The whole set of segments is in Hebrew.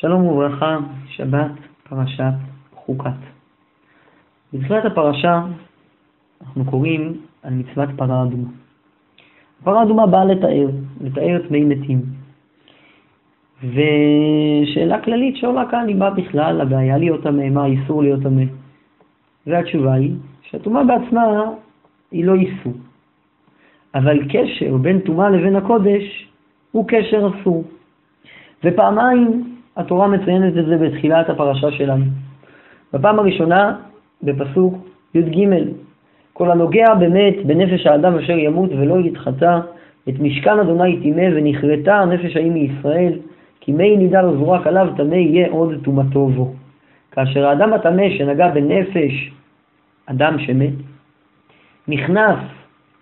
שלום וברכה, שבת, פרשת חוקת. בתחילת הפרשה אנחנו קוראים על מצוות פרה אדומה. פרה אדומה באה לתאר, לתאר טמאי מתים. ושאלה כללית שעולה כאן היא מה בכלל הבעיה להיות טמא, מה האיסור להיות טמא. והתשובה היא שהטומאה בעצמה היא לא איסור. אבל קשר בין טומאה לבין הקודש הוא קשר אסור. ופעמיים התורה מציינת את זה בתחילת הפרשה שלנו. בפעם הראשונה, בפסוק י"ג, כל הנוגע באמת בנפש האדם אשר ימות ולא יתחטא, את משכן אדוני טימא ונכרתה הנפש ההיא מישראל, כי מי נידה לא זורק עליו טמא יהיה עוד טומאתו בו. כאשר האדם הטמא שנגע בנפש אדם שמת, נכנס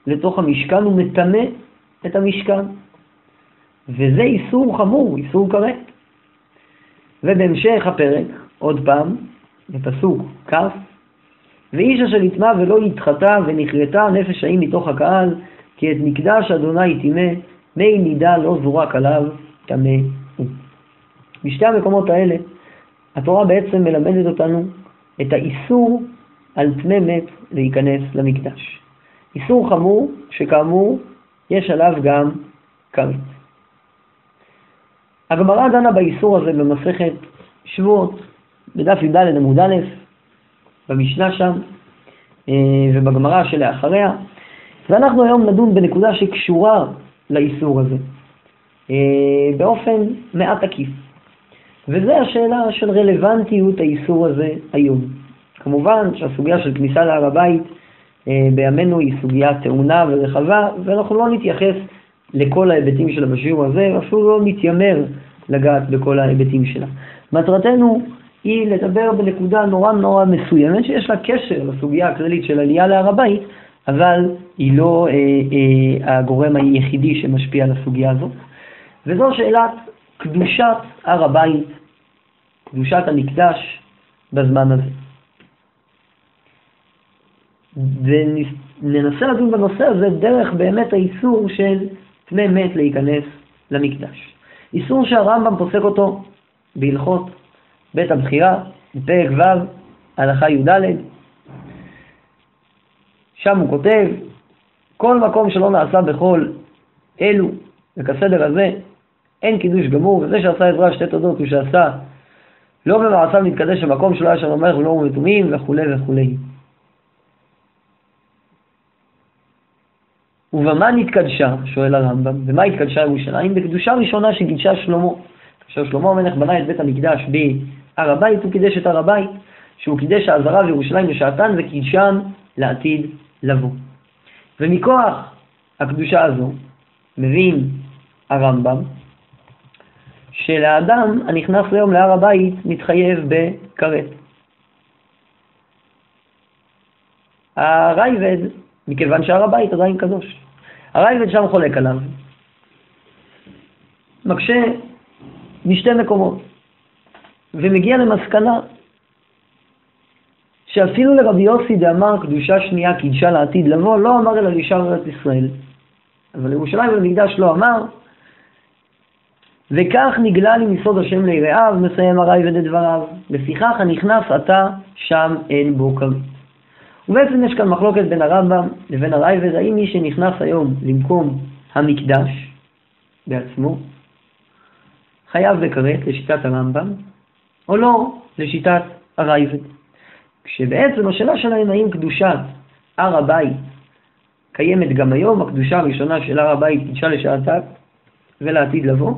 לתוך המשכן ומטמא את המשכן. וזה איסור חמור, איסור כרת. ובהמשך הפרק, עוד פעם, בפסוק כ', ואיש אשר יטמע ולא יתחטא ונכרתה נפש האם מתוך הקהל, כי את מקדש אדוני טימא, מי נידה לא זורק עליו, טמא הוא. בשתי המקומות האלה, התורה בעצם מלמדת אותנו את האיסור על טמא מת להיכנס למקדש. איסור חמור, שכאמור, יש עליו גם כרת. הגמרא דנה באיסור הזה במסכת שבועות, בדף י"ד עמוד א', במשנה שם, אה, ובגמרא שלאחריה, ואנחנו היום נדון בנקודה שקשורה לאיסור הזה, אה, באופן מעט עקיף. וזה השאלה של רלוונטיות האיסור הזה היום. כמובן שהסוגיה של כניסה להר הבית אה, בימינו היא סוגיה טעונה ורחבה, ואנחנו לא נתייחס לכל ההיבטים שלה בשיעור הזה, אפילו לא מתיימר לגעת בכל ההיבטים שלה. מטרתנו היא לדבר בנקודה נורא נורא מסוימת, שיש לה קשר לסוגיה הכללית של עלייה להר הבית, אבל היא לא אה, אה, הגורם היחידי שמשפיע על הסוגיה הזאת. וזו שאלת קדושת הר הבית, קדושת המקדש בזמן הזה. וננסה לדון בנושא הזה דרך באמת האיסור של טמא מת להיכנס למקדש. איסור שהרמב"ם פוסק אותו בהלכות בית הבחירה, בפרק ו', הלכה י"ד. שם הוא כותב, כל מקום שלא נעשה בכל אלו, וכסדר הזה, אין קידוש גמור, וזה שעשה עזרה שתי תודות הוא שעשה לא במעשיו מתקדש המקום שלא היה שם המלך ולא מתומים וכולי וכולי. ובמה נתקדשה, שואל הרמב"ם, במה התקדשה ירושלים? בקדושה ראשונה שקידשה שלמה. כאשר שלמה המלך בנה את בית המקדש בהר הבית, הוא קידש את הר הבית, שהוא קידש העזרה וירושלים בשעתן וקידשם לעתיד לבוא. ומכוח הקדושה הזו מבין הרמב"ם שלאדם הנכנס היום להר הבית מתחייב בכרת. הרייבד, מכיוון שהר הבית עדיין קדוש. הרייבד שם חולק עליו. מקשה משתי מקומות, ומגיע למסקנה שאפילו לרבי יוסי דאמר קדושה שנייה קידשה לעתיד לבוא, לא אמר אלא לשאר ארץ ישראל. אבל ירושלים במקדש לא אמר, וכך נגלה לי מסוד השם ליראיו, מסיים הרייבד את דבריו. לפיכך הנכנס עתה, שם אין בו. ובעצם יש כאן מחלוקת בין הרמב"ם לבין הרייבד, האם מי שנכנס היום למקום המקדש בעצמו, חייב בכרת לשיטת הרמב"ם, או לא לשיטת הרייבד. כשבעצם השאלה שלהם האם קדושת הר הבית קיימת גם היום, הקדושה הראשונה של הר הבית קידשה לשעתה ולעתיד לבוא,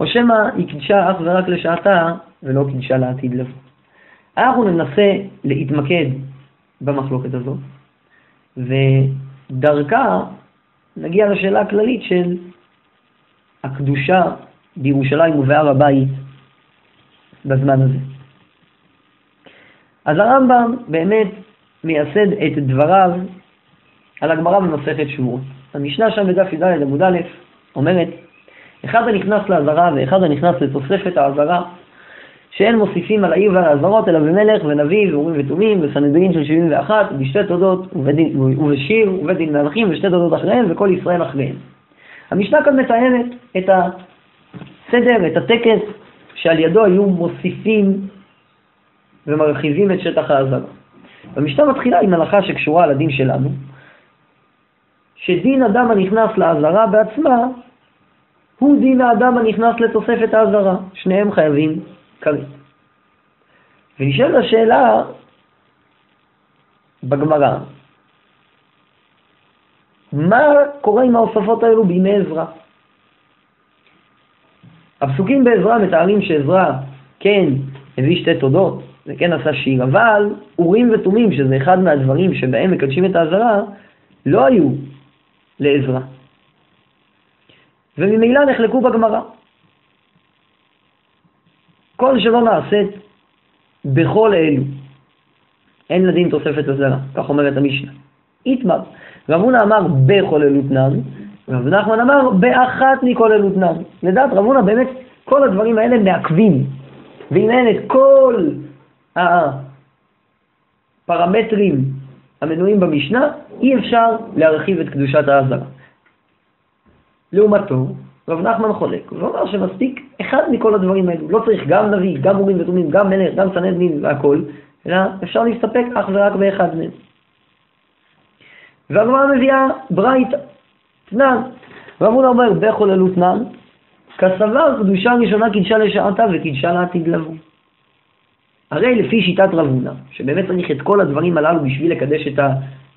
או שמא היא קידשה אך ורק לשעתה ולא קידשה לעתיד לבוא. אנחנו ננסה להתמקד במחלוקת הזאת, ודרכה נגיע לשאלה הכללית של הקדושה בירושלים ובהר הבית בזמן הזה. אז הרמב"ם באמת מייסד את דבריו על הגמרא במסכת שבועות. המשנה שם בדף י"ד עמוד א' אומרת, אחד הנכנס לעזרה ואחד הנכנס לתוספת העזרה, שאין מוסיפים על העיר ועל העזרות, אלא במלך ונביא ואורים ותומים וסנהדרין של 71, בשתי תודות ובדין, ובשיר ובית דין מלכים ושתי תודות אחריהם וכל ישראל אחריהם. המשנה כאן מתארת את הסדר, את הטקס שעל ידו היו מוסיפים ומרחיבים את שטח האזהרה. המשנה מתחילה עם הלכה שקשורה לדין שלנו, שדין אדם הנכנס לאזהרה בעצמה הוא דין האדם הנכנס לתוספת האזהרה. שניהם חייבים כרת. ונשאלת השאלה בגמרא, מה קורה עם ההוספות האלו בימי עזרא? הפסוקים בעזרא מתארים שעזרא כן הביא שתי תודות וכן עשה שיר, אבל אורים ותומים, שזה אחד מהדברים שבהם מקדשים את האזהרה, לא היו לעזרא. וממילא נחלקו בגמרא. כל שלא נעשית בכל אלו, אין לדין תוספת הזרה, כך אומרת המשנה. איתמר, רב הונא אמר בכל אלו תנן, רב נחמן אמר באחת מכל אלו תנן. לדעת רב הונא באמת כל הדברים האלה מעכבים, ואם אין את כל הפרמטרים המנויים במשנה, אי אפשר להרחיב את קדושת האזהרה. לעומתו, רב נחמן חולק, הוא אומר שמספיק אחד מכל הדברים האלו, לא צריך גם נביא, גם מורים ותומים, גם מלך, גם סנדנין והכל, אלא אפשר להסתפק אך ורק באחד מהם. והגמרא מביאה ברייתא, תנן. רב הונא אומר, בחוללו תנן, כסבר קדושה ראשונה קידשה לשעתה וקידשה לעתיד לבוא. הרי לפי שיטת רב הונא, שבאמת צריך את כל הדברים הללו בשביל לקדש את ה...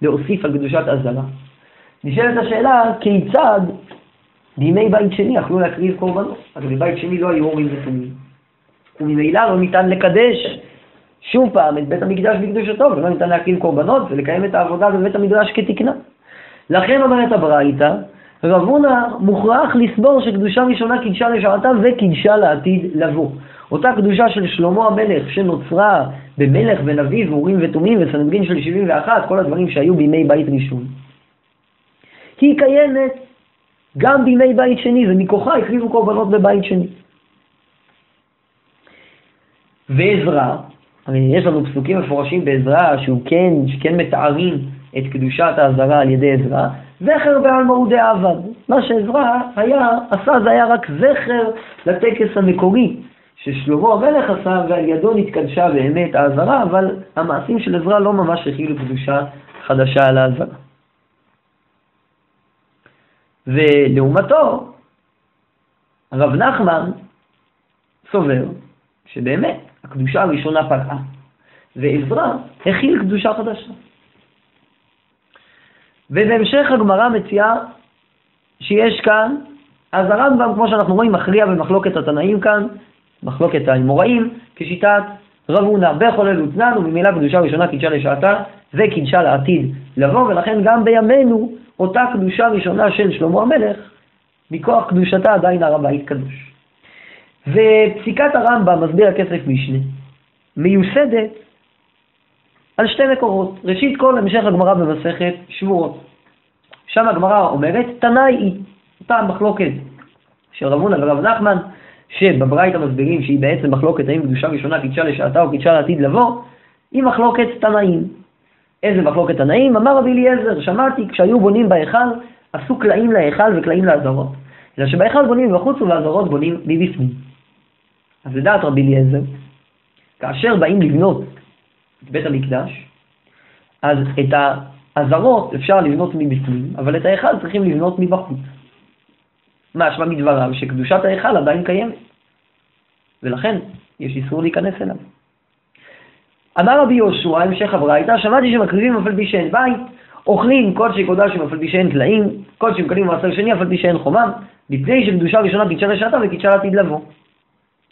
להוסיף על קדושת אזהרה, נשאלת השאלה כיצד בימי בית שני יכלו להקריב קורבנות, אבל בבית שני לא היו הורים ותומים. וממילא לא ניתן לקדש שוב פעם את בית המקדש בקדושתו, ולא ניתן להקריב קורבנות ולקיים את העבודה בבית המדרש כתקנה. לכן אומרת הברייתא, רב הונא מוכרח לסבור שקדושה ראשונה קידשה לשעתה וקידשה לעתיד לבוא. אותה קדושה של שלמה המלך שנוצרה במלך ונביא ואורים ותומים וסנדגין של 71, כל הדברים שהיו בימי בית ראשון. היא קיימת גם בימי בית שני, ומכוחה הקריבו קורבנות בבית שני. ועזרא, הרי יש לנו פסוקים מפורשים בעזרא שהוא כן, שכן מתארים את קדושת האזהרה על ידי עזרא, זכר בעלמא הוא דעבד. מה שעזרא היה, עשה זה היה רק זכר לטקס המקורי ששלמה המלך עשה, ועל ידו נתקדשה באמת האזהרה, אבל המעשים של עזרא לא ממש הכילו קדושה חדשה על האזהרה. ולעומתו, הרב נחמן סובר שבאמת הקדושה הראשונה פגעה, ועזרא הכיל קדושה חדשה. ובהמשך הגמרא מציעה שיש כאן, אז הרמב"ם, כמו שאנחנו רואים, מכריע במחלוקת התנאים כאן, מחלוקת האמוראים, כשיטת רב הונא, בכל אלו תנן, וממילא קדושה ראשונה קידשה לשעתה, וקידשה לעתיד לבוא, ולכן גם בימינו אותה קדושה ראשונה של שלמה המלך, מכוח קדושתה עדיין הר הבית קדוש. ופסיקת הרמב"ם, מסביר הכסף משנה, מיוסדת על שתי מקורות. ראשית כל, המשך הגמרא במסכת שבועות. שם הגמרא אומרת, תנאי היא, אותה מחלוקת של רב הונא ורב נחמן, שבברייתא מסבירים שהיא בעצם מחלוקת האם קדושה ראשונה קידשה לשעתה או קידשה לעתיד לבוא, היא מחלוקת תנאים. איזה מחלוקת תנאים? אמר רבי אליעזר, שמעתי, כשהיו בונים בהיכל, עשו קלעים להיכל וקלעים לאזהרות. אלא שבהיכל בונים מבחוץ ובאזהרות בונים מבפנים. אז לדעת רבי אליעזר, כאשר באים לבנות את בית המקדש, אז את האזהרות אפשר לבנות מבפנים, אבל את ההיכל צריכים לבנות מבחוץ. משמע מדבריו שקדושת ההיכל עדיין קיימת, ולכן יש איסור להיכנס אליו. אמר רבי יהושע, המשך הברייתא, שמעתי שמקריבים אף על פי שאין בית, אוכלים קודשי קודשים אף על פי שאין טלאים, קודשי מקדמים מעשר שני אף על פי שאין חומם, מפני שקדושה ראשונה קידשה לשעתה וקידשה לעתיד לבוא.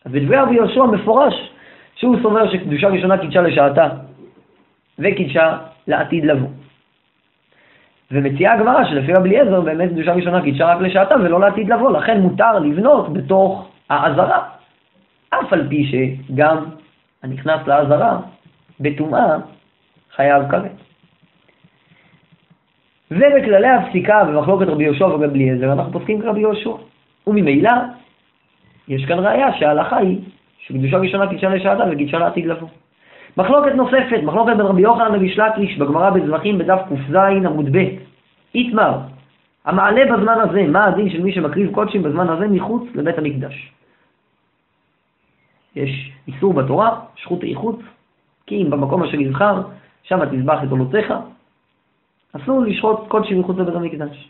אז בדברי רבי יהושע מפורש שהוא סובר שקדושה ראשונה קידשה לשעתה וקידשה לעתיד לבוא. ומציעה הגמרא שלפי רבי אליעזר באמת קדושה ראשונה קידשה רק לשעתה ולא לעתיד לבוא, לכן מותר לבנות בתוך האזהרה, אף על פי שגם הנכנס לאזהרה בטומאה חייב כרת. ובכללי הפסיקה במחלוקת רבי יהושע ורבי אליעזר אנחנו פוסקים כרבי יהושע. וממילא יש כאן ראיה שההלכה היא שקדושה ראשונה קידשה לשעתה וקידשה לעתיד לבוא. מחלוקת נוספת, מחלוקת בין רבי יוחנן לרבי בגמרא בזבחים בדף ק"ז עמוד ב', איתמר, המעלה בזמן הזה, מה הדין של מי שמקריב קודשים בזמן הזה מחוץ לבית המקדש? יש איסור בתורה, שחוט איכות, כי אם במקום אשר יבחר, שם תזבח את עולותיך, אסור לשחוט קודשים מחוץ לבית המקדש.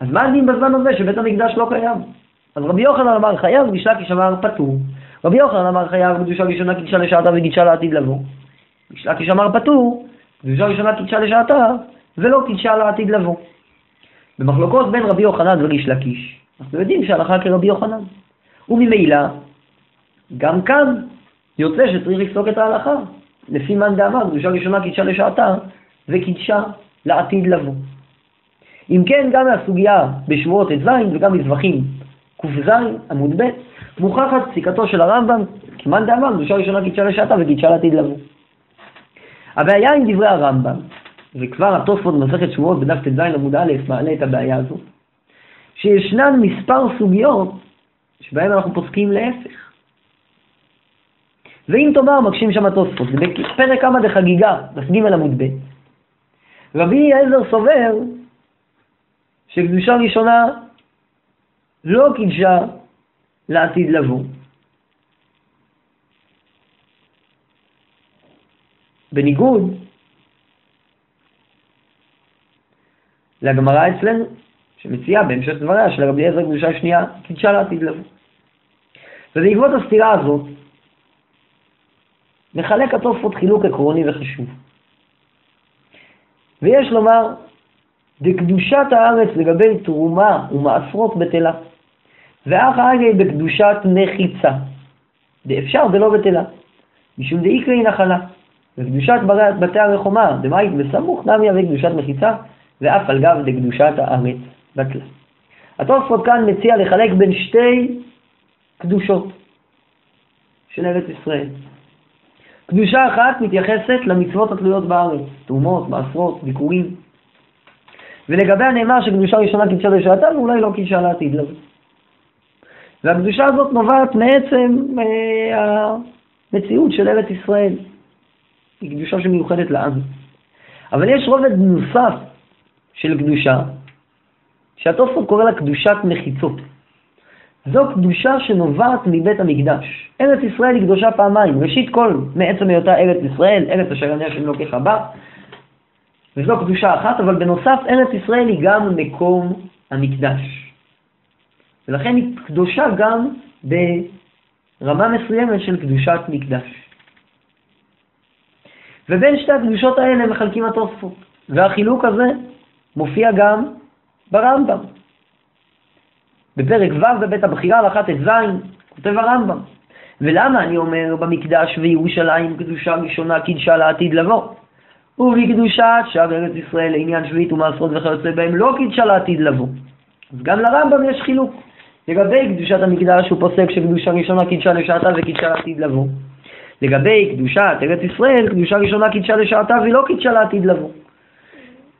אז מה הדין בזמן הזה שבית המקדש לא קיים? אז רבי יוחנן אמר חייב, ריש לקיש אמר פטור. רבי יוחנן אמר חייב, קדושה ראשונה קידשה לשעתה וקידשה לעתיד לבוא. ריש לקיש אמר פטור, קדושה ראשונה קידשה לשעתה ולא קידשה לעתיד לבוא. במחלוקות בין רבי יוחנן וריש לקיש, אנחנו יודעים שהלכה כרבי יוחנן. וממילא, גם כאן יוצא שצריך לפסוק את ההלכה, לפי מאן דאמר, קדושה ראשונה קידשה לשעתה וקידשה לעתיד לבוא. אם כן, גם מהסוגיה בשבועות ט"ז וגם מזבחים ק"ז עמוד ב', מוכחת פסיקתו של הרמב"ם, כמאן דאמר, קדושה ראשונה קידשה לשעתה וקידשה לעתיד לבוא. הבעיה עם דברי הרמב"ם, וכבר התוספות במסכת שבועות בדף ט"ז עמוד א' מעלה את הבעיה הזו, שישנן מספר סוגיות שבהן אנחנו פוסקים להפך. ואם תאמר, מקשים שם התוספות, זה בפרק כמה דחגיגה, דף ג' עמוד ב', רבי אליעזר סובר שקדושה ראשונה לא קידשה לעתיד לבוא. בניגוד לגמרא אצלנו, שמציעה בהמשך דבריה של רבי עזר קדושה שנייה, קידשה לעתיד לבוא. ובעקבות הסתירה הזאת, מחלק התוספות חילוק עקרוני וחשוב. ויש לומר, דקדושת הארץ לגבי תרומה ומעשרות בטלה, ואח אגי בקדושת מחיצה, דאפשר ולא בטלה, משום דאיקרי נחלה, וקדושת בתי הרחומה, דמאית בסמוך נמי אבי קדושת מחיצה, ואף על גב דקדושת הארץ בטלה. התוספות כאן מציע לחלק בין שתי קדושות של ארץ ישראל. קדושה אחת מתייחסת למצוות התלויות בארץ, תרומות, מעשרות, ביקורים. ולגבי הנאמר שקדושה ראשונה קידשה לשעתה ואולי לא קידשה לעתיד לבוא. והקדושה הזאת נובעת מעצם אה, המציאות של ארץ ישראל. היא קדושה שמיוחדת לעם. אבל יש רובד נוסף של קדושה, שהתוספות קורא לה קדושת מחיצות. זו קדושה שנובעת מבית המקדש. ארץ ישראל היא קדושה פעמיים. ראשית כל, מעצם היותה ארץ ישראל, ארץ אשר עניה של אלוקיך בה, וזו קדושה אחת, אבל בנוסף ארץ ישראל היא גם מקום המקדש. ולכן היא קדושה גם ברמה מסוימת של קדושת מקדש. ובין שתי הקדושות האלה מחלקים התוספות, והחילוק הזה מופיע גם ברמב"ם. בפרק ו' בבית הבחירה, הלכה ט"ז, כותב הרמב"ם. ולמה אני אומר במקדש וירושלים קדושה ראשונה קידשה לעתיד לבוא? ובקדושת שאר ארץ ישראל לעניין שביעית ומעשרות וכיוצא בהם לא קידשה לעתיד לבוא. אז גם לרמב"ם יש חילוק. לגבי קדושת המקדש הוא פוסק שקדושה ראשונה קידשה לשעתה וקידשה לעתיד לבוא. לגבי קדושת ארץ ישראל, קדושה ראשונה קידשה לשעתה ולא קידשה לעתיד לבוא.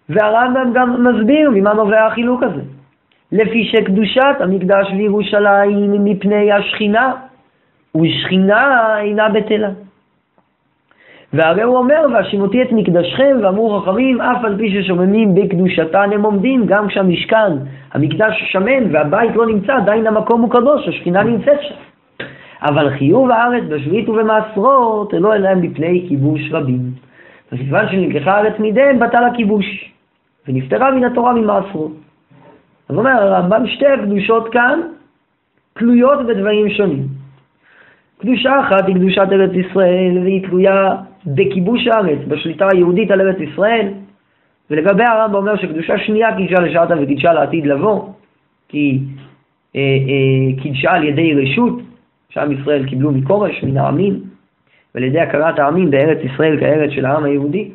והרמב"ם גם מסביר ממה נובע החילוק הזה. לפי שקדושת המקדש וירושלים מפני השכינה, ושכינה אינה בטלה. והרי הוא אומר, והשימותי את מקדשכם, ואמרו חכמים, אף על פי ששוממים בקדושתן הם עומדים, גם כשהמשכן, המקדש שמן והבית לא נמצא, עדיין המקום הוא קדוש, השכינה נמצאת שם. אבל חיוב הארץ בשביעית ובמעשרות, לא אלא מפני כיבוש רבים. וכיוון שנלקחה הארץ מידיהם, בטל הכיבוש, ונפטרה מן התורה ממעשרות. אז אומר הרמב"ם, שתי הקדושות כאן תלויות בדברים שונים. קדושה אחת היא קדושת ארץ ישראל, והיא תלויה בכיבוש הארץ, בשליטה היהודית על ארץ ישראל, ולגבי הרמב"ם אומר שקדושה שנייה קידשה לשעתה וקידשה לעתיד לבוא, כי אה, אה, קידשה על ידי רשות, שעם ישראל קיבלו מכורש, מן העמים, ועל ידי הכרת העמים בארץ ישראל כארץ של העם היהודי.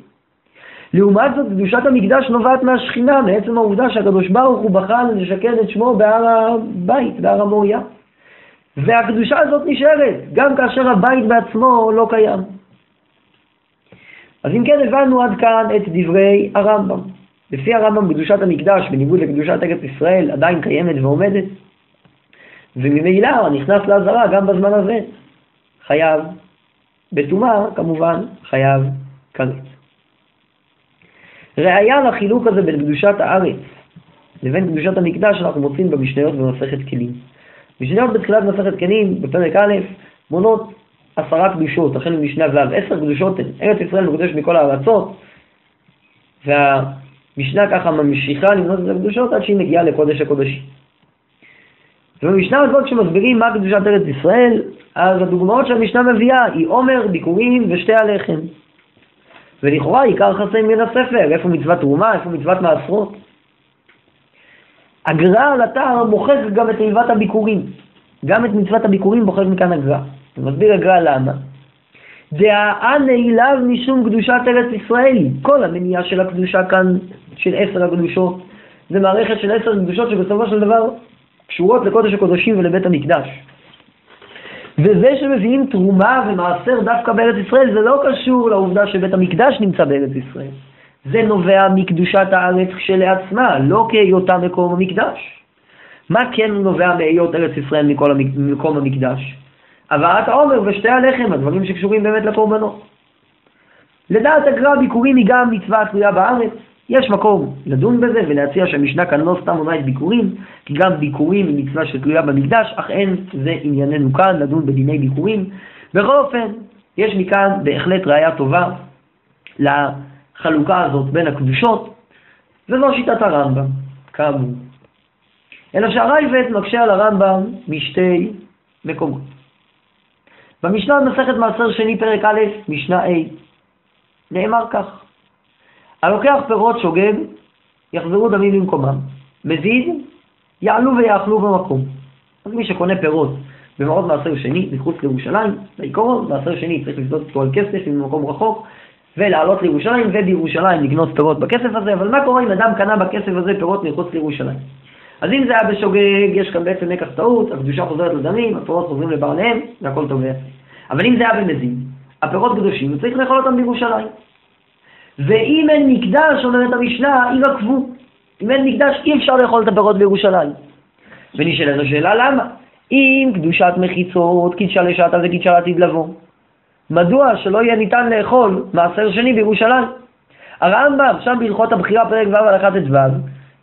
לעומת זאת, קדושת המקדש נובעת מהשכינה, מעצם העובדה שהקדוש ברוך הוא בחר לשכן את שמו בהר הבית, בהר המוריה. והקדושה הזאת נשארת, גם כאשר הבית בעצמו לא קיים. אז אם כן הבנו עד כאן את דברי הרמב"ם. לפי הרמב"ם קדושת המקדש, בניגוד לקדושת ארץ ישראל, עדיין קיימת ועומדת, וממילא נכנס לעזרה גם בזמן הזה. חייב בטומאה, כמובן, חייב כרת. ראיה לחילוק הזה בין קדושת הארץ לבין קדושת המקדש אנחנו מוצאים במשניות במסכת כלים. משניות בתחילת מסכת כלים, בפרק א', מונות עשרה קדושות, החל ממשנה ו', עשר קדושות הן. ארץ ישראל מקודשת מכל הארצות, והמשנה ככה ממשיכה למנות את הקדושות עד שהיא מגיעה לקודש הקודשים. ובמשנה הזאת כשמסבירים מה קדושת ארץ ישראל, אז הדוגמאות שהמשנה מביאה היא עומר, ביקורים ושתי הלחם. ולכאורה עיקר חסי מן הספר, איפה מצוות תרומה, איפה מצוות מעשרות. הגר"א על אתר מוחק גם את תיבת הביקורים. גם את מצוות הביקורים מוחק מכאן הגר"א. מסביר הגר"א למה. דהאה נעיליו משום קדושת ארץ ישראל. כל המניעה של הקדושה כאן, של עשר הקדושות, זה מערכת של עשר קדושות שבסופו של דבר קשורות לקודש הקודשים ולבית המקדש. וזה שמביאים תרומה ומעשר דווקא בארץ ישראל, זה לא קשור לעובדה שבית המקדש נמצא בארץ ישראל. זה נובע מקדושת הארץ כשלעצמה, לא כהיותה מקום המקדש. מה כן נובע מהיות ארץ ישראל מקום המקדש? הבאת העומר ושתי הלחם, הדברים שקשורים באמת לקורבנות. לדעת הגר"א ביקורים היא גם מצווה התלויה בארץ. יש מקום לדון בזה ולהציע שהמשנה כאן לא סתם את ביקורים, כי גם ביקורים היא מצווה שתלויה במקדש, אך אין זה ענייננו כאן לדון בדיני ביקורים. בכל אופן, יש מכאן בהחלט ראייה טובה לחלוקה הזאת בין הקדושות, וזו שיטת הרמב"ם, כאמור. אלא שהרייבד מקשה על הרמב"ם משתי מקומות. במשנה במסכת מעשר שני פרק א', משנה A, נאמר כך: הלוקח פירות שוגג, יחזרו דמים במקומם. מזיד, יעלו ויאכלו במקום. אז מי שקונה פירות במאוד מעשר שני, מחוץ לירושלים, בעיקרון, מעשר שני צריך לבדוק אותו על כסף ממקום רחוק, ולעלות לירושלים, ובירושלים לקנות פירות בכסף הזה, אבל מה קורה אם אדם קנה בכסף הזה פירות מחוץ לירושלים? אז אם זה היה בשוגג, יש כאן בעצם מקח טעות, הקדושה חוזרת לדמים, הפירות חוזרים לבעליהם, והכל טוב ויפה. אבל אם זה היה במזין, הפירות קדושים, וצריך לאכול אותם בירושלים. ואם אין מקדש, אומרת המשנה, יירקבו. אם אין מקדש, אי אפשר לאכול את הפירות בירושלים. ונשאלת השאלה למה? אם קדושת מחיצות, קידשה לשעתה וקידשה לעתיד לבוא, מדוע שלא יהיה ניתן לאכול מעשר שני בירושלים? הרמב"ם, שם בהלכות הבחירה, פרק ו' הלכת ט"ו,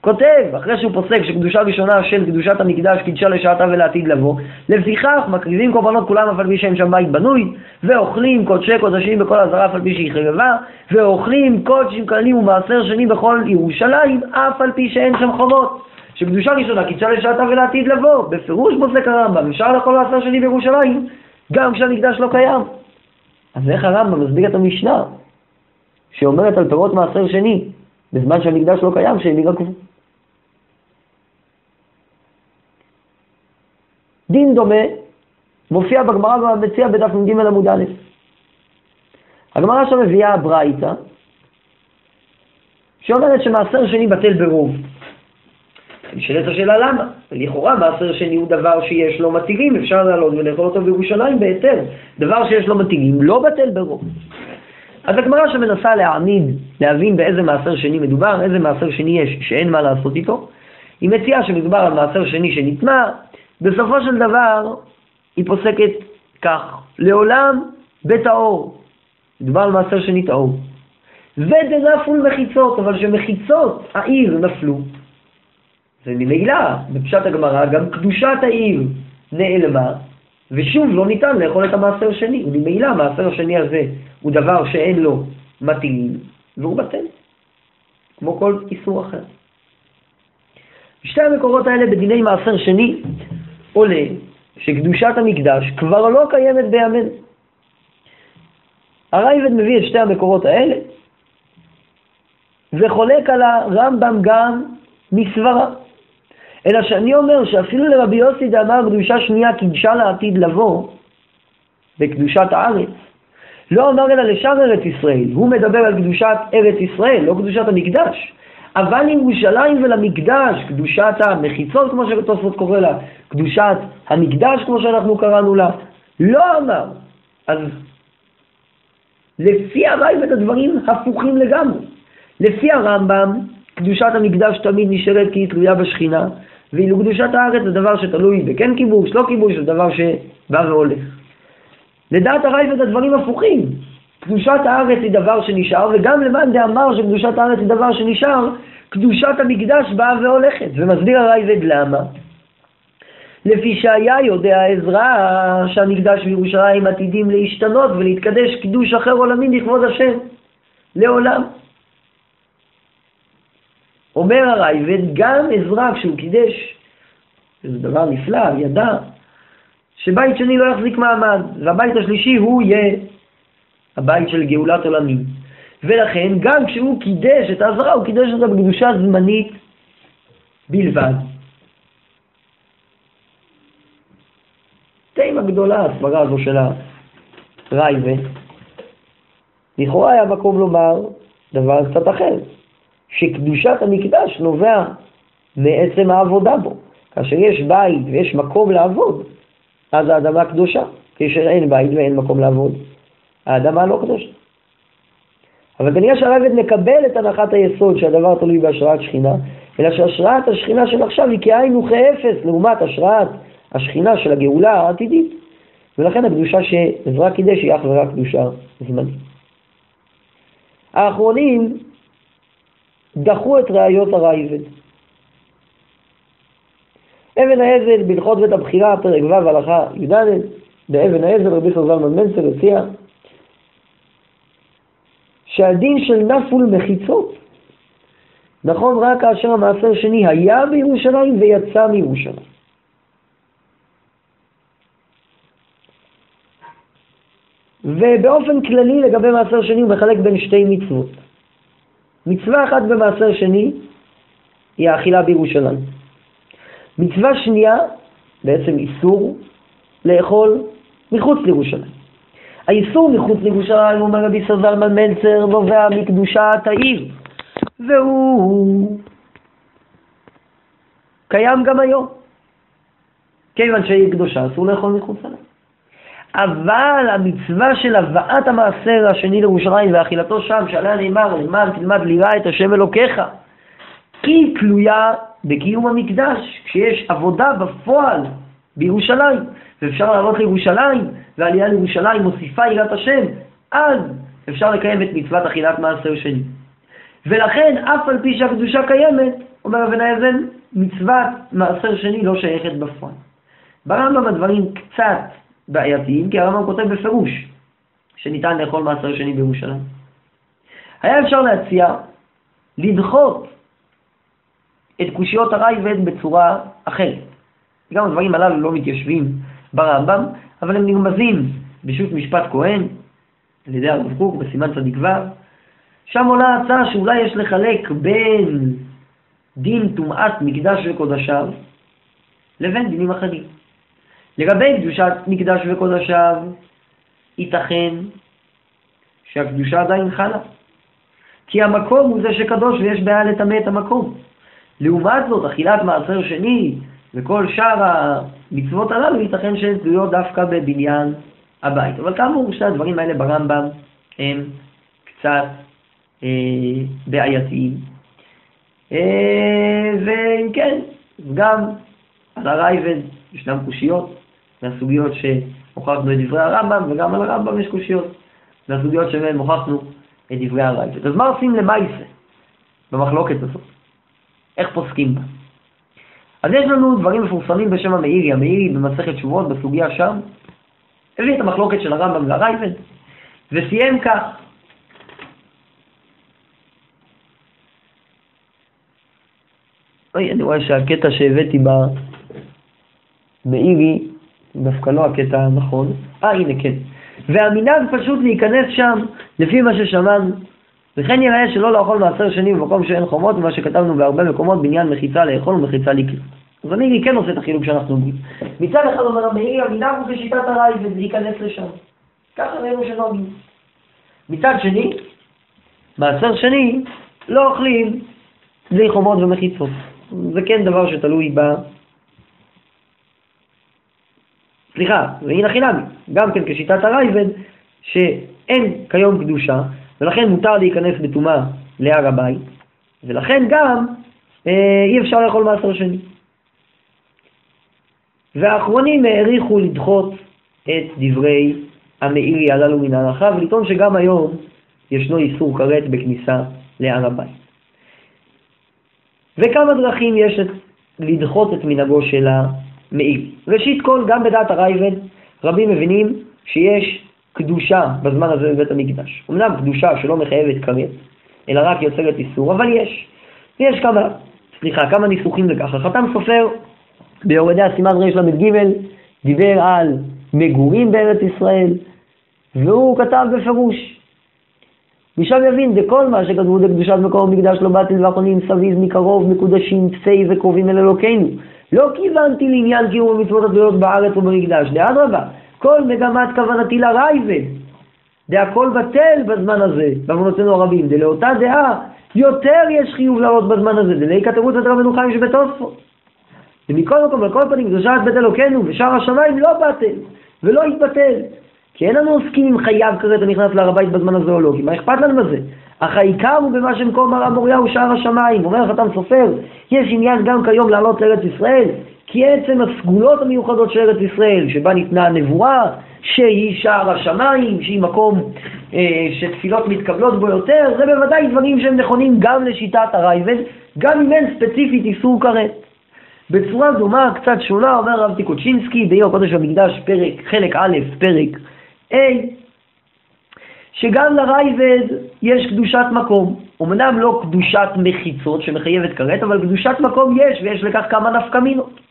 כותב, אחרי שהוא פוסק שקדושה ראשונה של קדושת המקדש קידשה לשעתה ולעתיד לבוא, לפיכך מקריבים קורבנות כולם אף על פי שאין שם בית בנוי, ואוכלים קודשי קודשים בכל הזרה אף על פי שהיא חרבה, ואוכלים קודשים כללים ומעשר שני בכל ירושלים, אף על פי שאין שם חומות. שקדושה ראשונה קידשה לשעתה ולעתיד לבוא, בפירוש פוסק הרמב"ם, אפשר לאכול מעשר שני בירושלים, גם כשהמקדש לא קיים. אז איך הרמב"ם מסביר את המשנה, שאומרת על פירות מעשר שני, בזמן שהמקדש לא קיים, שהם יירקבו? דין דומה מופיע בגמרא והמציע בדף נ"ג עמוד א'. הגמרא שם מביאה ברייתא, שאומרת שמעשר שני בטל ברוב. נשאלת השאלה למה? לכאורה מעשר שני הוא דבר שיש לו מתירים, אפשר לעלות ולאכול אותו בירושלים בהיתר. דבר שיש לו מתירים לא בטל ברוב. אז הגמרא שמנסה להעמיד, להבין באיזה מעשר שני מדובר, איזה מעשר שני יש שאין מה לעשות איתו, היא מציעה שמדובר על מעשר שני שנטמע, בסופו של דבר היא פוסקת כך, לעולם בית האור, מדובר על מעשר שני טהור, ודנפול מחיצות, אבל שמחיצות העיר נפלו, וממילא, בפשט הגמרא, גם קדושת העיר נעלמה, ושוב לא ניתן לאכול את המעשר השני, וממילא המעשר השני הזה הוא דבר שאין לו מתאים, והוא בטל, כמו כל איסור אחר. בשתי המקורות האלה בדיני מעשר שני עולה שקדושת המקדש כבר לא קיימת בימינו. הרייבד מביא את שתי המקורות האלה וחולק על הרמב"ם גם מסברה. אלא שאני אומר שאפילו לרבי יוסי דאמר קדושה שנייה קידשה לעתיד לבוא בקדושת הארץ, לא אמר אלא לשאר ארץ ישראל, הוא מדבר על קדושת ארץ ישראל, לא קדושת המקדש. אבל לירושלים ולמקדש, קדושת המחיצות כמו שתוספות קורא לה, קדושת המקדש כמו שאנחנו קראנו לה, לא אמר. אז לפי הרייבד הדברים הפוכים לגמרי. לפי הרמב"ם, קדושת המקדש תמיד נשארת כי היא תלויה בשכינה, ואילו קדושת הארץ זה דבר שתלוי בכן כיבוש, לא כיבוש, זה דבר שבא והולך. לדעת הרייבד הדברים הפוכים. קדושת הארץ היא דבר שנשאר, וגם למאן דאמר שקדושת הארץ היא דבר שנשאר, קדושת המקדש באה והולכת. ומסביר הרייבד למה. לפי שהיה יודע עזרא שהמקדש בירושלים עתידים להשתנות ולהתקדש קידוש אחר עולמי לכבוד השם, לעולם. אומר הרייבד, גם עזרא כשהוא קידש, זה דבר נפלא, ידע, שבית שני לא יחזיק מעמד, והבית השלישי הוא יהיה הבית של גאולת עולמים. ולכן גם כשהוא קידש את העזרה, הוא קידש אותה בקדושה זמנית בלבד. תימה גדולה הסברה הזו של הרייבה. לכאורה היה מקום לומר דבר קצת אחר, שקדושת המקדש נובע מעצם העבודה בו. כאשר יש בית ויש מקום לעבוד, אז האדמה קדושה. כאשר אין בית ואין מקום לעבוד, האדמה לא קדושה. אבל כנראה שהרבד מקבל את הנחת היסוד שהדבר תלוי בהשראת שכינה, אלא שהשראת השכינה של עכשיו היא כאין וכאפס לעומת השראת השכינה של הגאולה העתידית, ולכן הקדושה שעזרא קידש היא אך ורק קדושה זמנית. האחרונים דחו את ראיות הרייבד. אבן העזל בהלכות בית הבחירה, פרק ו' הלכה י"ד, באבן העזל רבי סוזלמן מנצל הציע שהדין של נפול מחיצות נכון רק כאשר המעשר שני היה בירושלים ויצא מירושלים. ובאופן כללי לגבי מעשר שני הוא מחלק בין שתי מצוות. מצווה אחת במעשר שני היא האכילה בירושלים. מצווה שנייה, בעצם איסור, לאכול מחוץ לירושלים. האיסור מחוץ לירושלים, אומר רבי סזלמן מנצר, נובע מקדושת העיר, והוא קיים גם היום. כיוון שהיא קדושה, אסור לאכול מחוץ לה. אבל המצווה של הבאת המעשר השני לירושלים ואכילתו שם, שעליה נאמר, למען תלמד לירה את השם אלוקיך, היא תלויה בקיום המקדש, כשיש עבודה בפועל בירושלים, ואפשר לעלות לירושלים, ועלייה לירושלים מוסיפה יראת השם, אז אפשר לקיים את מצוות אכילת מעשר שני. ולכן, אף על פי שהקדושה קיימת, אומר אבן האבן, מצוות מעשר שני לא שייכת בפועל. ברמב"ם הדברים קצת בעייתיים, כי הרמב"ם כותב בפירוש שניתן לאכול מעשר שני בירושלים. היה אפשר להציע לדחות את קושיות הרייבד בצורה אחרת. גם הדברים הללו לא מתיישבים ברמב"ם, אבל הם נרמזים בשו"ת משפט כהן, על ידי הרב קוק בסימן צדיק ו', שם עולה ההצעה שאולי יש לחלק בין דין טומאת מקדש וקודשיו לבין דינים אחרים. לגבי קדושת מקדש וקודשיו, ייתכן שהקדושה עדיין חלה, כי המקום הוא זה שקדוש ויש בעיה לטמא את המקום. לעומת זאת, אכילת מעשר שני וכל שאר המצוות הללו, ייתכן שהן תלויות דווקא בבניין הבית. אבל כאמור, שני הדברים האלה ברמב"ם הם קצת אה, בעייתיים. אה, ואם כן, גם על הרייבד ישנם קושיות, מהסוגיות שהוכחנו את דברי הרמב"ם, וגם על הרמב"ם יש קושיות, מהסוגיות שבהן הוכחנו את דברי הרייבד. אז מה עושים למעשה במחלוקת הזאת? איך פוסקים בה? אז יש לנו דברים מפורסמים בשם המאירי, המאירי במסכת שבועות בסוגיה שם, הביא את המחלוקת של הרמב"ם והרייבד, וסיים כך: אוי, אני רואה שהקטע שהבאתי במאירי, דווקא לא הקטע הנכון, אה, הנה כן. והמנהג פשוט להיכנס שם, לפי מה ששמענו, וכן יראה שלא לאכול מעשר שני במקום שאין חומות, ומה שכתבנו בהרבה מקומות, בניין מחיצה לאכול ומחיצה לקרוא. אז אני כן עושה את החילוק שאנחנו אומרים. מצד אחד אומר המאיר, המנהג הוא בשיטת הרעי ולהיכנס לשם. ככה ראינו שנוהגים. מצד שני, מעשר שני, לא אוכלים בלי חומות ומחיצות. זה כן דבר שתלוי ב... סליחה, והנה חינמי, גם כן כשיטת הרייבד, שאין כיום קדושה, ולכן מותר להיכנס בטומאה להר הבית, ולכן גם אה, אי אפשר לאכול מעשר שני. והאחרונים העריכו לדחות את דברי המאירי הללו מן ההלכה, ולטעון שגם היום ישנו איסור כרת בכניסה להר הבית. וכמה דרכים יש לדחות את מנהגו של מעיל. ראשית כל, גם בדעת הרייבד, רבים מבינים שיש קדושה בזמן הזה בבית המקדש. אמנם קדושה שלא מחייבת כרת, אלא רק יוצרת איסור, אבל יש. יש כמה, סליחה, כמה ניסוחים לכך. החתם סופר ביורדי הסימן רל"ג דיבר על מגורים בארץ ישראל, והוא כתב בפירוש, משם יבין דכל מה שכתבו דקדושת מקום המקדש לא באתי ואחרונים סביב מקרוב מקודשים פסי וקרובים אל אלוקינו. לא כיוונתי לעניין קיום המצוות התלויות בארץ ובמקדש, דאדרבה, כל מגמת כוונתי לרייבד. דהכל בטל בזמן הזה, בעוונותינו הרבים, דלאותה דעה יותר יש חיוב לעלות בזמן הזה, דלי כתבו את רבנו חיים שבתוספות. ומכל מקום, על כל פנים, קדושת בית אלוקינו ושאר השמיים לא בטל ולא יתבטל. כי אין לנו עוסקים אם חייב כרת הנכנס להר הבית בזמן הזה או לא, כי מה אכפת לנו בזה? אך העיקר הוא במה שמקום הרב מוריהו שער השמיים. אומר החתם סופר, יש עניין גם כיום לעלות לארץ ישראל, כי עצם הסגולות המיוחדות של ארץ ישראל, שבה ניתנה הנבואה, שהיא שער השמיים, שהיא מקום אה, שתפילות מתקבלות בו יותר, זה בוודאי דברים שהם נכונים גם לשיטת הרייבד, גם אם אין ספציפית איסור כרת. בצורה דומה, קצת שונה, אומר הרב טיקוצ'ינסקי, בעיר הקודש במקדש, פרק, חלק א', פרק A, שגם לרייבד יש קדושת מקום. אמנם לא קדושת מחיצות שמחייבת כרת, אבל קדושת מקום יש, ויש לכך כמה נפקמינות.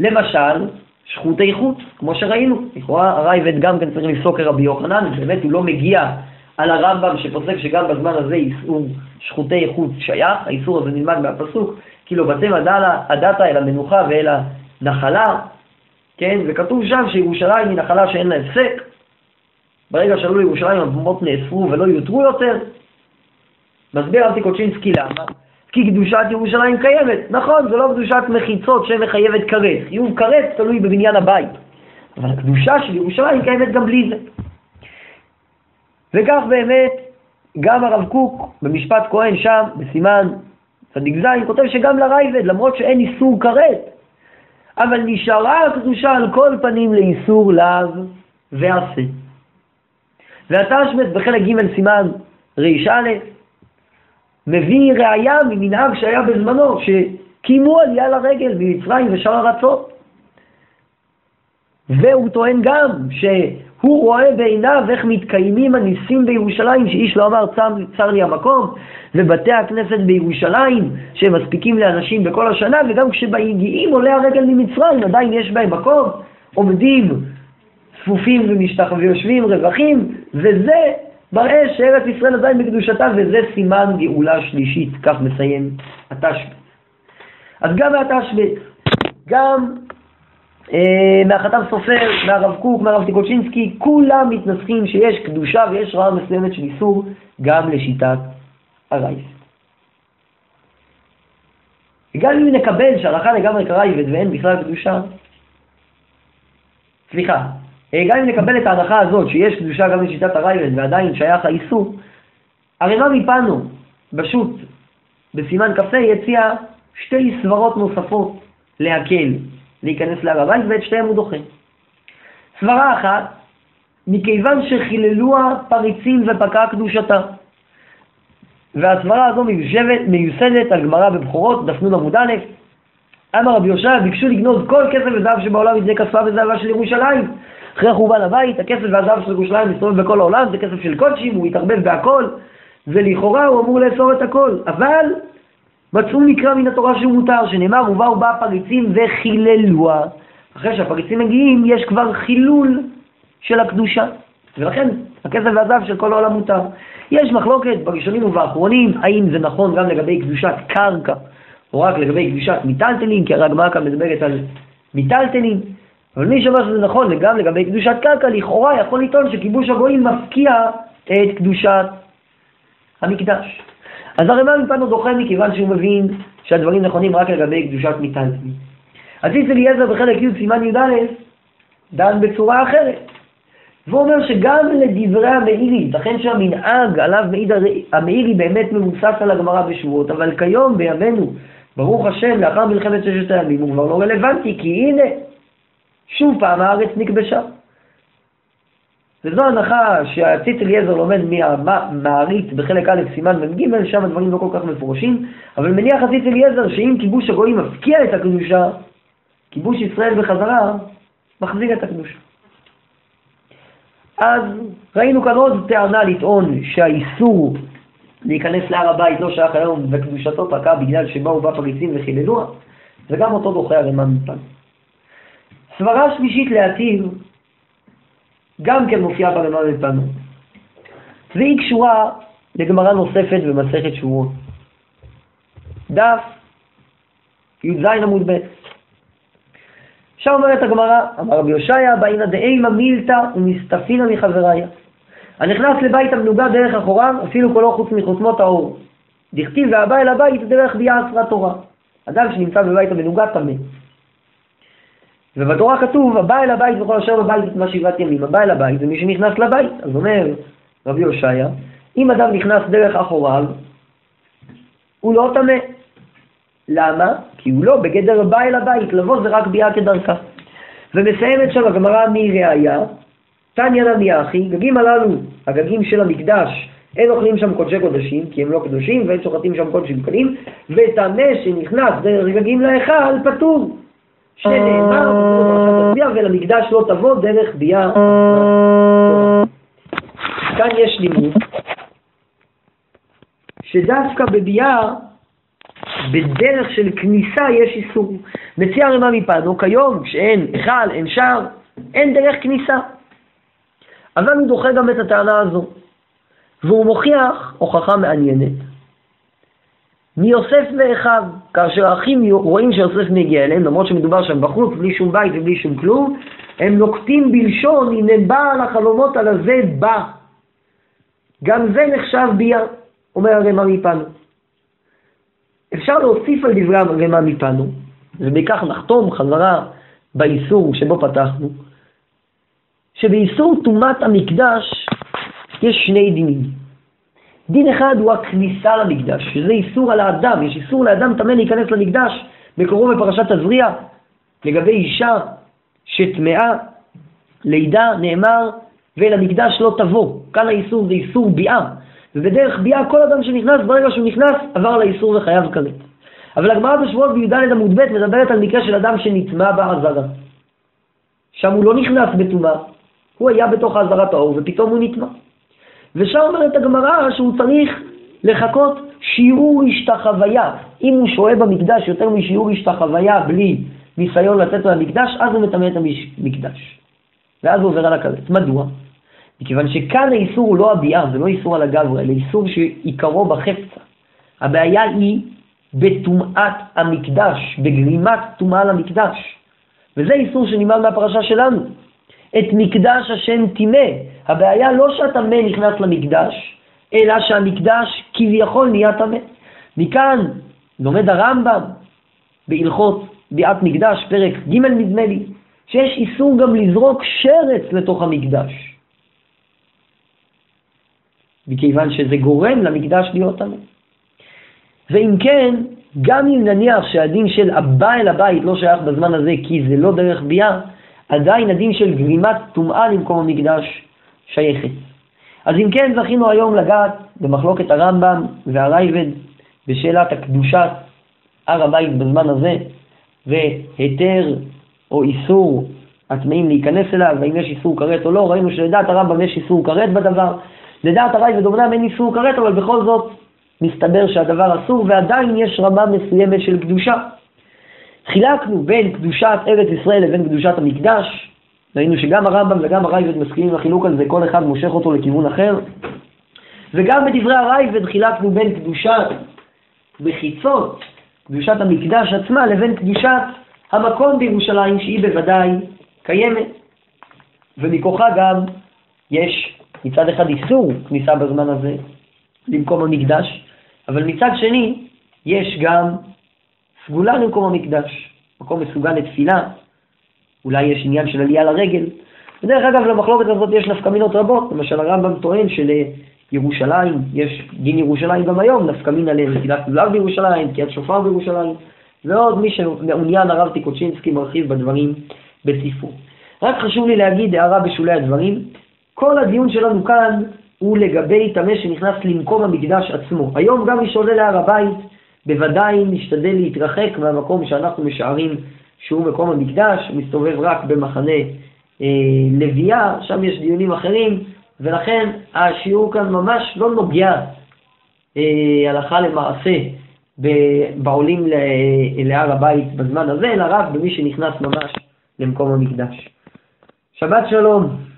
למשל, שחוטי חוץ, כמו שראינו. לכאורה הרייבד גם כן צריך לפסוק כרבי יוחנן, באמת הוא לא מגיע על הרמב"ם שפוסק שגם בזמן הזה איסור שחוטי חוץ שייך, האיסור הזה נלמד מהפסוק, כאילו בתם הדתה אל המנוחה ואל הנחלה, כן? וכתוב שם שירושלים היא נחלה שאין לה הפסק. ברגע שעלו לירושלים הבמות נאסרו ולא יותרו יותר. מסביר אבטי קוצ'ינסקי למה? כי קדושת ירושלים קיימת. נכון, זה לא קדושת מחיצות שמחייבת כרת. חיוב כרת תלוי בבניין הבית. אבל הקדושה של ירושלים קיימת גם בלי זה. וכך באמת, גם הרב קוק במשפט כהן שם, בסימן צדיק ז', כותב שגם לרייבד, למרות שאין איסור כרת, אבל נשארה הקדושה על כל פנים לאיסור לאו ועשה. והתשמט בחלק ג' סימן ר"א מביא ראייה ממנהג שהיה בזמנו, שקיימו עלייה לרגל במצרים ושאר ארצות. והוא טוען גם שהוא רואה בעיניו איך מתקיימים הניסים בירושלים, שאיש לא אמר צר, צר לי המקום, ובתי הכנסת בירושלים, שהם מספיקים לאנשים בכל השנה, וגם כשמגיעים עולי הרגל ממצרים, עדיין יש בהם מקום, עומדים צפופים ומשתח... ויושבים רווחים, וזה מראה שארץ ישראל עדיין בקדושתה, וזה סימן גאולה שלישית, כך מסיים התשבט. אז גם מהתשבט, גם אה, מהחתם סופר, מהרב קוק, מהרב טיקוצ'ינסקי, כולם מתנסחים שיש קדושה ויש רעה מסוימת של איסור גם לשיטת הרייס. וגם אם נקבל שהלכה לגמרי כרייבד ואין בכלל קדושה, סליחה, גם אם נקבל את ההנחה הזאת שיש קדושה גם לשיטת הרייבד ועדיין שייך האיסור, הרי מה מיפנו בשו"ת בסימן כ"ה הציע שתי סברות נוספות להקל להיכנס להר הבית ואת שתיהם הוא דוחה. סברה אחת, מכיוון שחיללוה פריצים ופקעה קדושתה. והסברה הזו מיושבת, מיוסדת על גמרא בבחורות, דף נ עמוד א', אמר רבי יושע, ביקשו לגנוז כל כסף וזהב שבעולם מפני כספה וזהבה של ירושלים. אחרי חורבן הבית, הכסף והזהב של ירושלים מסתובב בכל העולם, זה כסף של קודשים, הוא התערבב בהכל, ולכאורה הוא אמור לאסור את הכל. אבל מצאו מקרא מן התורה שהוא מותר, שנאמר, ובאו בה פריצים וחיללוה. אחרי שהפריצים מגיעים, יש כבר חילול של הקדושה. ולכן הכסף והזהב של כל העולם מותר. יש מחלוקת בראשונים ובאחרונים, האם זה נכון גם לגבי קדושת קרקע, או רק לגבי קדושת מיטלטלין, כי הרי הגמרא כאן מדברת על מיטלטלין. אבל מי שאומר שזה נכון גם לגבי קדושת קרקע, לכאורה יכול לטעון שכיבוש הגויים מפקיע את קדושת המקדש. אז הרמ"א מפנו דוחה מכיוון שהוא מבין שהדברים נכונים רק לגבי קדושת מיטלטלין. איץ אליעזר בחלק י' סימן י"א דן בצורה אחרת. והוא אומר שגם לדברי המאירי, ייתכן שהמנהג עליו מעיד המאירי באמת מבוסס על הגמרא בשבועות, אבל כיום בימינו, ברוך השם, לאחר מלחמת ששת הימים הוא כבר לא רלוונטי, כי הנה, שוב פעם הארץ נכבשה. וזו הנחה שהציץ אליעזר לומד מהמעריץ בחלק א' סימן מ"ג, שם הדברים לא כל כך מפורשים, אבל מניח הציץ אליעזר שאם כיבוש הגויים מפקיע את הקדושה, כיבוש ישראל בחזרה מחזיר את הקדושה. אז ראינו כאן עוד טענה לטעון שהאיסור להיכנס להר הבית לא שייך היום וקדושתו פקעה בגלל שבאו בה פריצים וחיללוה, וגם אותו דוחה הרמ"א מפן. סברה שלישית להתיר גם כן מופיעה ברמ"א מפן, והיא קשורה לגמרא נוספת במסכת שבועות. דף י"ז עמוד ב' שם אומרת הגמרא, אמר רבי הושעיה, באינא דאימא מילתא ומסתפינא מחבריה. הנכנס לבית המנוגה דרך אחוריו, אפילו כולו חוץ מחותמות האור. דכתיב והבא אל הבית דרך אסרת תורה. אדם שנמצא בבית המנוגה טמא. ובתורה כתוב, הבא אל הבית וכל אשר בבית יטמא שבעת ימים. הבא אל הבית זה מי שנכנס לבית. אז אומר רבי הושעיה, אם אדם נכנס דרך אחוריו, הוא לא טמא. למה? כי הוא לא בגדר בא אל הבית, לבוא זה רק ביאה כדרכה. ומסיימת שם הגמרא מראיה, תניא נמי אחי, גגים הללו, הגגים של המקדש, אין אוכלים שם קודשי קודשים, כי הם לא קדושים, ואין שוחטים שם קודשים קלים, וטמא שנכנס דרך גגים להיכל, פטור. שנאמר, ולמקדש לא תבוא דרך ביאה. כאן יש לימוד, שדווקא בביאה בדרך של כניסה יש איסור. מציע רמ"א מפנו, כיום כשאין היכל, אין שער, אין דרך כניסה. אבל הוא דוחה גם את הטענה הזו, והוא מוכיח הוכחה מעניינת. מיוסף ואחיו, כאשר האחים רואים שיוסף מגיע אליהם, למרות שמדובר שם בחוץ, בלי שום בית ובלי שום כלום, הם נוקטים בלשון, הנה בעל החלומות על הזה בא. גם זה נחשב ביה, אומר הרמ"א מפנו. אפשר להוסיף על דברי הרמ"א מפנו, ובכך נחתום חזרה באיסור שבו פתחנו, שבאיסור טומאת המקדש יש שני דינים. דין אחד הוא הכניסה למקדש, שזה איסור על האדם, יש איסור לאדם טמא להיכנס למקדש, מקורו בפרשת תזריע, לגבי אישה שטמאה, לידה, נאמר, ולמקדש לא תבוא. כאן האיסור זה איסור ביאה, ובדרך ביאה כל אדם שנכנס, ברגע שהוא נכנס, עבר לאיסור וחייב כרת. אבל הגמרא בשבועות בי"ד עמוד ב' מדברת על מקרה של אדם שנטמע בעזרה. שם הוא לא נכנס בטומאה, הוא היה בתוך עזרת האור ופתאום הוא נטמע. ושם אומרת הגמרא שהוא צריך לחכות שיעור השתחוויה. אם הוא שוהה במקדש יותר משיעור השתחוויה בלי ניסיון לצאת מהמקדש, אז הוא מטמא את המקדש. ואז הוא עובר על הכרת. מדוע? מכיוון שכאן האיסור הוא לא הביאה, זה לא איסור על הגברי, אלא איסור שעיקרו בחפצה. הבעיה היא בטומאת המקדש, בגרימת טומאה למקדש. וזה איסור שנלמד מהפרשה שלנו. את מקדש השם טימא. הבעיה לא שהטמא נכנס למקדש, אלא שהמקדש כביכול נהיה טמא. מכאן לומד הרמב"ם בהלכות ביאת מקדש, פרק ג' נדמה לי, שיש איסור גם לזרוק שרץ לתוך המקדש. מכיוון שזה גורם למקדש להיות טמא. ואם כן, גם אם נניח שהדין של הבא אל הבית לא שייך בזמן הזה כי זה לא דרך ביאה, עדיין הדין של גרימת טומאה למקום המקדש שייכת. אז אם כן, זכינו היום לגעת במחלוקת הרמב"ם והרייבד בשאלת הקדושת הר הבית בזמן הזה, והיתר או איסור הטמאים להיכנס אליו, והאם יש איסור כרת או לא, ראינו שלדעת הרמב"ם יש איסור כרת בדבר, לדעת הרייבד אמנם אין איסור כרת, אבל בכל זאת מסתבר שהדבר אסור, ועדיין יש רמה מסוימת של קדושה. חילקנו בין קדושת ארץ ישראל לבין קדושת המקדש, ראינו שגם הרמב"ם וגם הרייבד מסכימים לחילוק על זה, כל אחד מושך אותו לכיוון אחר. וגם בדברי הרייבד חילקנו בין קדושת מחיצות, קדושת המקדש עצמה, לבין קדושת המקום בירושלים, שהיא בוודאי קיימת. ומכוחה גם יש מצד אחד איסור כניסה בזמן הזה למקום המקדש, אבל מצד שני יש גם סגולה למקום המקדש, מקום מסוגל לתפילה, אולי יש עניין של עלייה לרגל. ודרך אגב, למחלוקת הזאת יש נפקמינות רבות, למשל הרמב"ם טוען שלירושלים, יש דין ירושלים גם היום, נפקמינה לנטילת לולב בירושלים, תקיעת שופר בירושלים, ועוד מי שמעוניין, הרב טיקוצ'ינסקי מרחיב בדברים בספרו. רק חשוב לי להגיד הערה בשולי הדברים, כל הדיון שלנו כאן הוא לגבי טמא שנכנס למקום המקדש עצמו. היום גם מי שעולה להר הבית, בוודאי נשתדל להתרחק מהמקום שאנחנו משערים שהוא מקום המקדש, מסתובב רק במחנה אה, לוויה, שם יש דיונים אחרים, ולכן השיעור כאן ממש לא נוגע אה, הלכה למעשה בעולים להר הבית בזמן הזה, אלא רק במי שנכנס ממש למקום המקדש. שבת שלום.